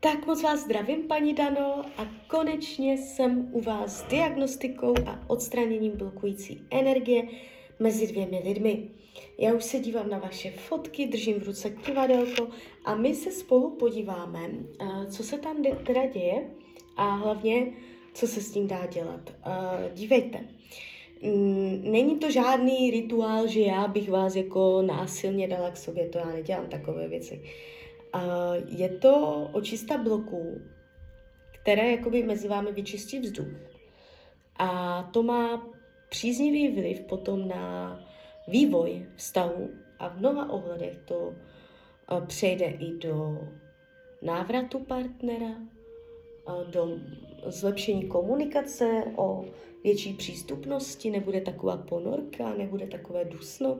Tak moc vás zdravím, paní Dano, a konečně jsem u vás s diagnostikou a odstraněním blokující energie mezi dvěmi lidmi. Já už se dívám na vaše fotky, držím v ruce kivadelko a my se spolu podíváme, co se tam teda děje a hlavně, co se s tím dá dělat. Dívejte, mm, není to žádný rituál, že já bych vás jako násilně dala k sobě, to já nedělám takové věci. Je to očista bloků, které jakoby mezi vámi vyčistí vzduch. A to má příznivý vliv potom na vývoj vztahu a v mnoha ohledech to přejde i do návratu partnera, do zlepšení komunikace, o větší přístupnosti, nebude taková ponorka, nebude takové dusno.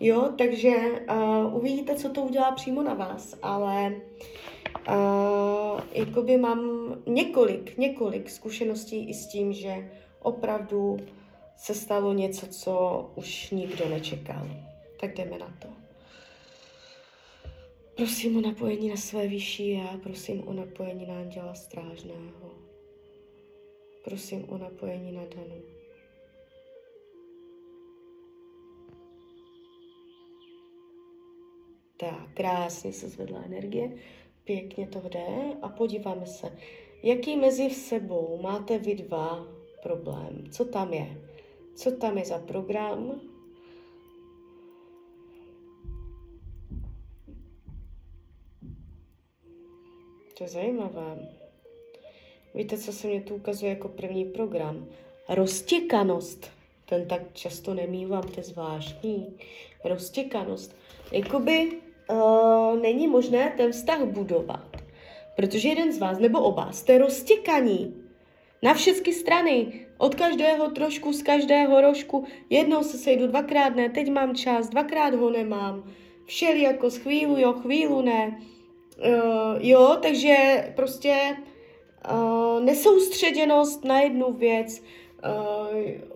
Jo, takže uh, uvidíte, co to udělá přímo na vás, ale uh, jakoby mám několik, několik zkušeností i s tím, že opravdu se stalo něco, co už nikdo nečekal. Tak jdeme na to. Prosím o napojení na své vyšší já, prosím o napojení na anděla strážného. Prosím o napojení na Danu. Tak, krásně se zvedla energie, pěkně to jde. A podíváme se, jaký mezi sebou máte vy dva problém, co tam je, co tam je za program, To je zajímavé. Víte, co se mě tu ukazuje jako první program? Roztěkanost. Ten tak často nemývám, to je zvláštní. Roztěkanost. Jakoby uh, není možné ten vztah budovat. Protože jeden z vás, nebo oba, jste roztěkaní. Na všechny strany, od každého trošku, z každého rožku. Jednou se sejdu, dvakrát ne, teď mám čas, dvakrát ho nemám. Všeli jako z chvílu jo, chvílu ne. Uh, jo, takže prostě uh, nesoustředěnost na jednu věc,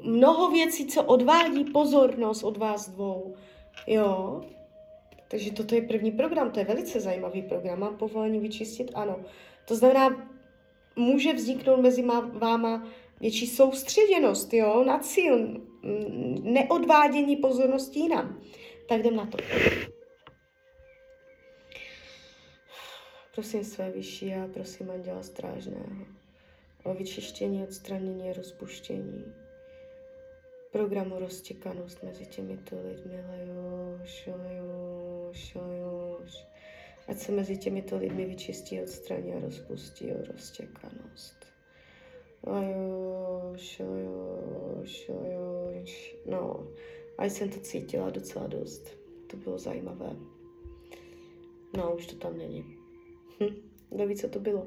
uh, mnoho věcí, co odvádí pozornost od vás dvou. Jo, takže toto je první program, to je velice zajímavý program. Mám povolení vyčistit? Ano. To znamená, může vzniknout mezi váma větší soustředěnost, jo, na cíl, neodvádění pozornosti jinam. Tak jdem na to. Prosím své vyšší a prosím Anděla Strážného o vyčištění, odstranění, rozpuštění programu roztěkanost mezi těmito lidmi. Lajoš, lajoš, lajoš. Ať se mezi těmito lidmi vyčistí, odstraní a rozpustí o roztěkanost. Lajoš, lajoš, lajoš. No, a jsem to cítila docela dost. To bylo zajímavé. No, už to tam není. Hm, kdo ví, co to bylo.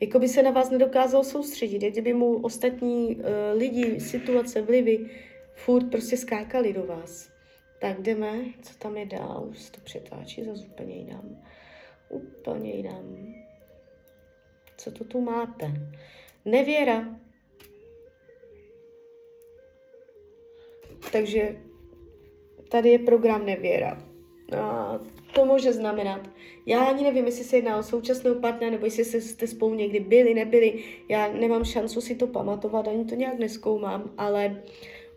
Jako by se na vás nedokázal soustředit, jak kdyby mu ostatní uh, lidi, situace, vlivy furt prostě skákali do vás. Tak jdeme, co tam je dál, už to přetáčí za úplně jinam. Úplně jinam. Co to tu máte? Nevěra. Takže tady je program nevěra. A to může znamenat. Já ani nevím, jestli se jedná o současného partnera, nebo jestli jste spolu někdy byli, nebyli. Já nemám šancu si to pamatovat, ani to nějak neskoumám, ale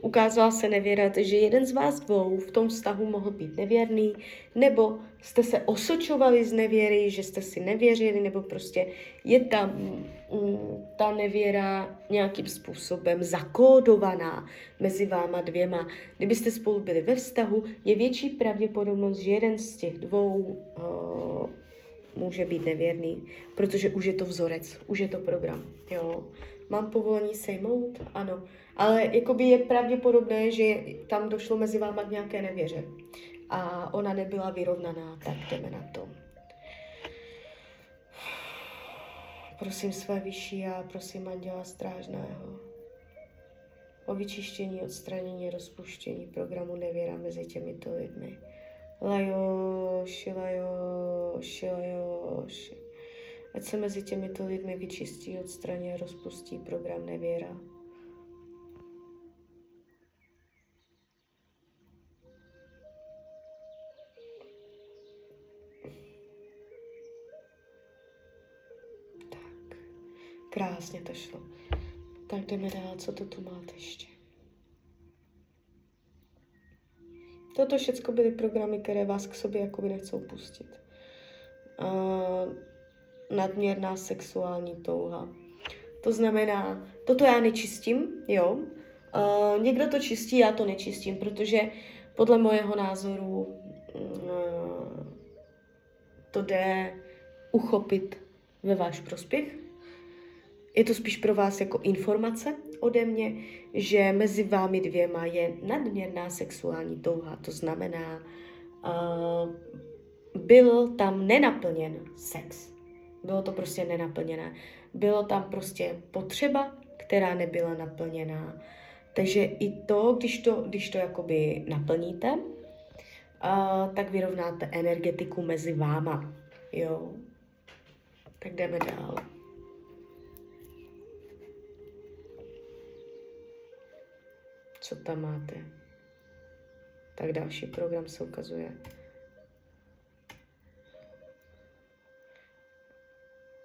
ukázala se nevěra, že jeden z vás dvou v tom vztahu mohl být nevěrný, nebo jste se osočovali z nevěry, že jste si nevěřili, nebo prostě je tam mm, ta nevěra nějakým způsobem zakódovaná mezi váma dvěma. Kdybyste spolu byli ve vztahu, je větší pravděpodobnost, že jeden z těch dvou uh, může být nevěrný, protože už je to vzorec, už je to program. Jo. Mám povolení sejmout? Ano. Ale jakoby je pravděpodobné, že tam došlo mezi váma k nějaké nevěře. A ona nebyla vyrovnaná, tak jdeme na to. Prosím své vyšší a prosím Anděla Strážného o vyčištění, odstranění, rozpuštění programu nevěra mezi těmito lidmi. Lajoši, lajoši, lajoši. Ať se mezi těmito lidmi vyčistí, odstraní a rozpustí program nevěra. Krásně to šlo. Tak jdeme dál, co to tu máte ještě. Toto všechno byly programy, které vás k sobě jakoby nechcou pustit. Uh, nadměrná sexuální touha. To znamená, toto já nečistím, jo. Uh, někdo to čistí, já to nečistím, protože podle mojeho názoru uh, to jde uchopit ve váš prospěch. Je to spíš pro vás jako informace ode mě, že mezi vámi dvěma je nadměrná sexuální touha. To znamená, uh, byl tam nenaplněn sex. Bylo to prostě nenaplněné. Bylo tam prostě potřeba, která nebyla naplněná. Takže i to, když to, když to jakoby naplníte, uh, tak vyrovnáte energetiku mezi váma. Jo. Tak jdeme dál. Co tam máte? Tak další program se ukazuje.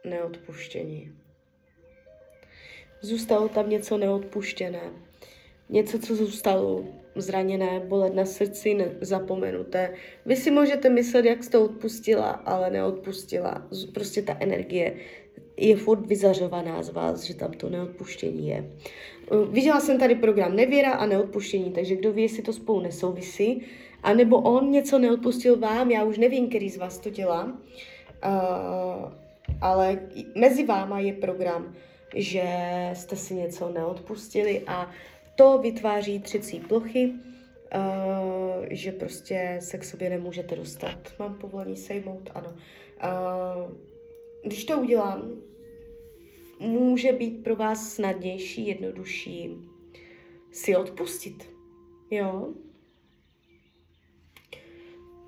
Neodpuštění. Zůstalo tam něco neodpuštěné. Něco, co zůstalo zraněné, bolet na srdci, zapomenuté. Vy si můžete myslet, jak jste odpustila, ale neodpustila. Prostě ta energie je furt vyzařovaná z vás, že tam to neodpuštění je. Viděla jsem tady program nevěra a neodpuštění, takže kdo ví, jestli to spolu nesouvisí, a nebo on něco neodpustil vám, já už nevím, který z vás to dělá, uh, ale mezi váma je program, že jste si něco neodpustili a to vytváří třecí plochy, uh, že prostě se k sobě nemůžete dostat. Mám povolení sejmout? Ano. Když to udělám, může být pro vás snadnější, jednodušší si odpustit. Jo?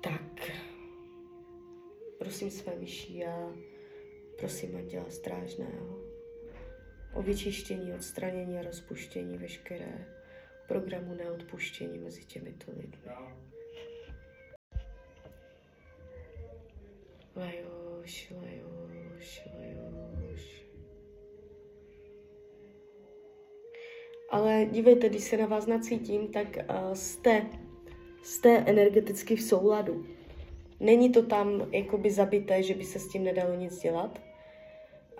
Tak. Prosím své vyšší a prosím Anděla Strážného o vyčištění, odstranění a rozpuštění veškeré programu neodpuštění mezi těmito lidmi. Lajoš, lajoš, Ale dívejte, když se na vás nacítím, tak uh, jste, jste energeticky v souladu. Není to tam jakoby zabité, že by se s tím nedalo nic dělat.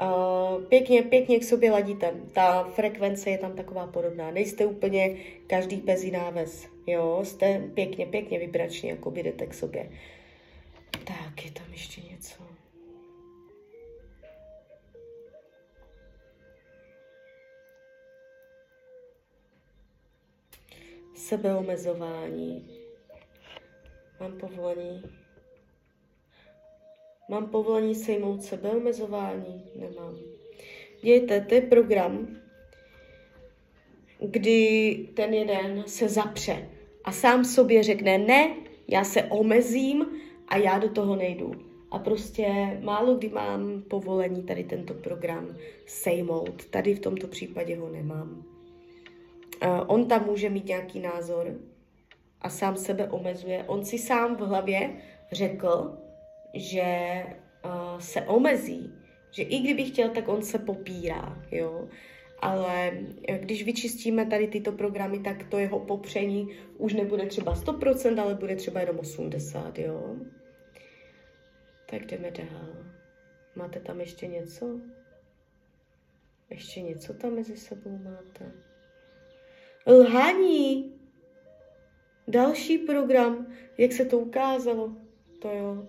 Uh, pěkně, pěkně k sobě ladíte. Ta frekvence je tam taková podobná. Nejste úplně každý pezí náves. Jo, jste pěkně, pěkně vibrační, jako jdete k sobě. Tak, je tam ještě něco. Sebeomezování. Mám povolení Mám povolení sejmout sebeomezování? Nemám. Dějte, to je program, kdy ten jeden se zapře a sám sobě řekne, ne, já se omezím a já do toho nejdu. A prostě málo kdy mám povolení tady tento program sejmout. Tady v tomto případě ho nemám. Uh, on tam může mít nějaký názor a sám sebe omezuje. On si sám v hlavě řekl, že uh, se omezí, že i kdyby chtěl, tak on se popírá, jo. Ale eh, když vyčistíme tady tyto programy, tak to jeho popření už nebude třeba 100%, ale bude třeba jenom 80%, jo. Tak jdeme dál. Máte tam ještě něco? Ještě něco tam mezi sebou máte? Lhaní! Další program, jak se to ukázalo, to jo.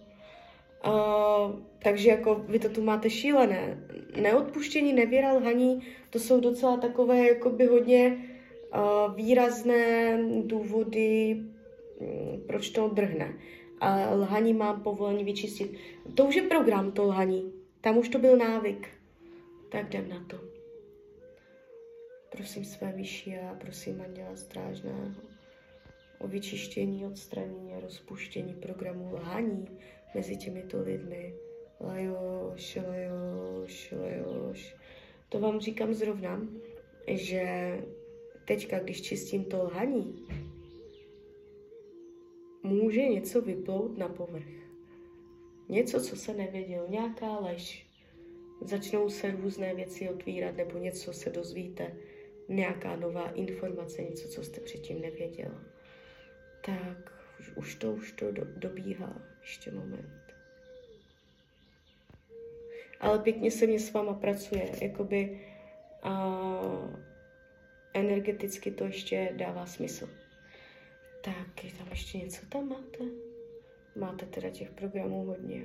Uh, takže jako vy to tu máte šílené. Neodpuštění, nevěra, lhaní, to jsou docela takové jakoby hodně uh, výrazné důvody, um, proč to drhne. A lhaní mám povolení vyčistit. To už je program, to lhaní. Tam už to byl návyk. Tak jdem na to. Prosím své vyšší a prosím Anděla Strážného o vyčištění, odstranění a rozpuštění programu lhaní mezi těmito lidmi. Lajoš, lajoš, lajoš. To vám říkám zrovna, že teďka, když čistím to lhaní, může něco vyplout na povrch. Něco, co se nevěděl, nějaká lež, začnou se různé věci otvírat nebo něco se dozvíte, nějaká nová informace, něco, co jste předtím nevěděla. Tak už, to, už to do, dobíhá. Ještě moment. Ale pěkně se mě s váma pracuje, jakoby a, energeticky to ještě dává smysl. Tak, je tam ještě něco tam máte? Máte teda těch programů hodně.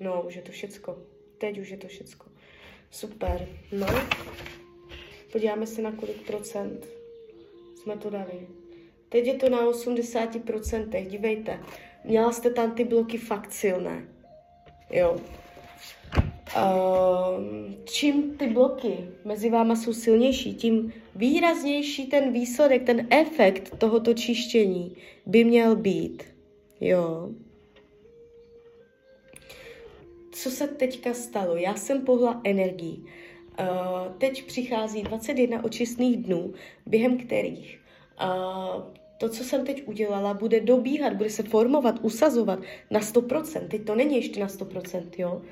No, už je to všecko. Teď už je to všecko. Super. No, podíváme se na kolik procent jsme to dali. Teď je to na 80%, dívejte. Měla jste tam ty bloky fakt silné. Jo. Uh, čím ty bloky mezi váma jsou silnější, tím výraznější ten výsledek, ten efekt tohoto čištění by měl být. Jo. Co se teďka stalo? Já jsem pohla energií. Uh, teď přichází 21 očistných dnů, během kterých uh, to, co jsem teď udělala, bude dobíhat, bude se formovat, usazovat na 100%. Teď to není ještě na 100%, jo.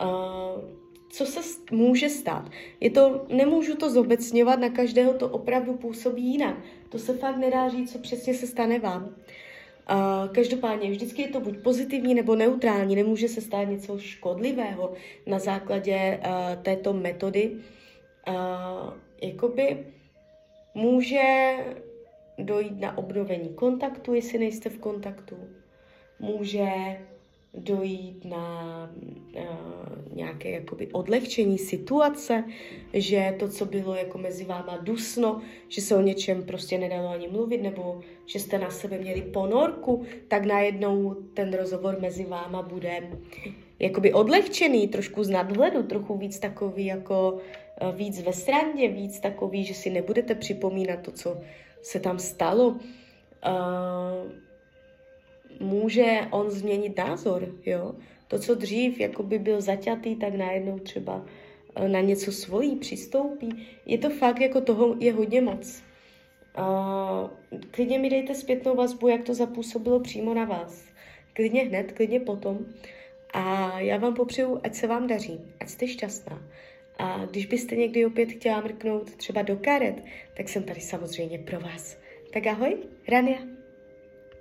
Uh, co se může stát? Je to, nemůžu to zobecňovat, na každého to opravdu působí jinak. To se fakt nedá říct, co přesně se stane vám. Uh, každopádně vždycky je to buď pozitivní nebo neutrální, nemůže se stát něco škodlivého na základě uh, této metody. Uh, jakoby může dojít na obnovení kontaktu, jestli nejste v kontaktu. Může dojít na uh, nějaké jakoby odlehčení situace, že to, co bylo jako mezi váma dusno, že se o něčem prostě nedalo ani mluvit, nebo že jste na sebe měli ponorku, tak najednou ten rozhovor mezi váma bude jakoby odlehčený, trošku z nadhledu, trochu víc takový jako uh, víc ve srandě, víc takový, že si nebudete připomínat to, co se tam stalo. Uh, může on změnit názor, jo. To, co dřív jako by byl zaťatý, tak najednou třeba eh, na něco svojí přistoupí. Je to fakt, jako toho je hodně moc. Uh, klidně mi dejte zpětnou vazbu, jak to zapůsobilo přímo na vás. Klidně hned, klidně potom. A já vám popřeju, ať se vám daří, ať jste šťastná. A když byste někdy opět chtěla mrknout třeba do karet, tak jsem tady samozřejmě pro vás. Tak ahoj, Rania.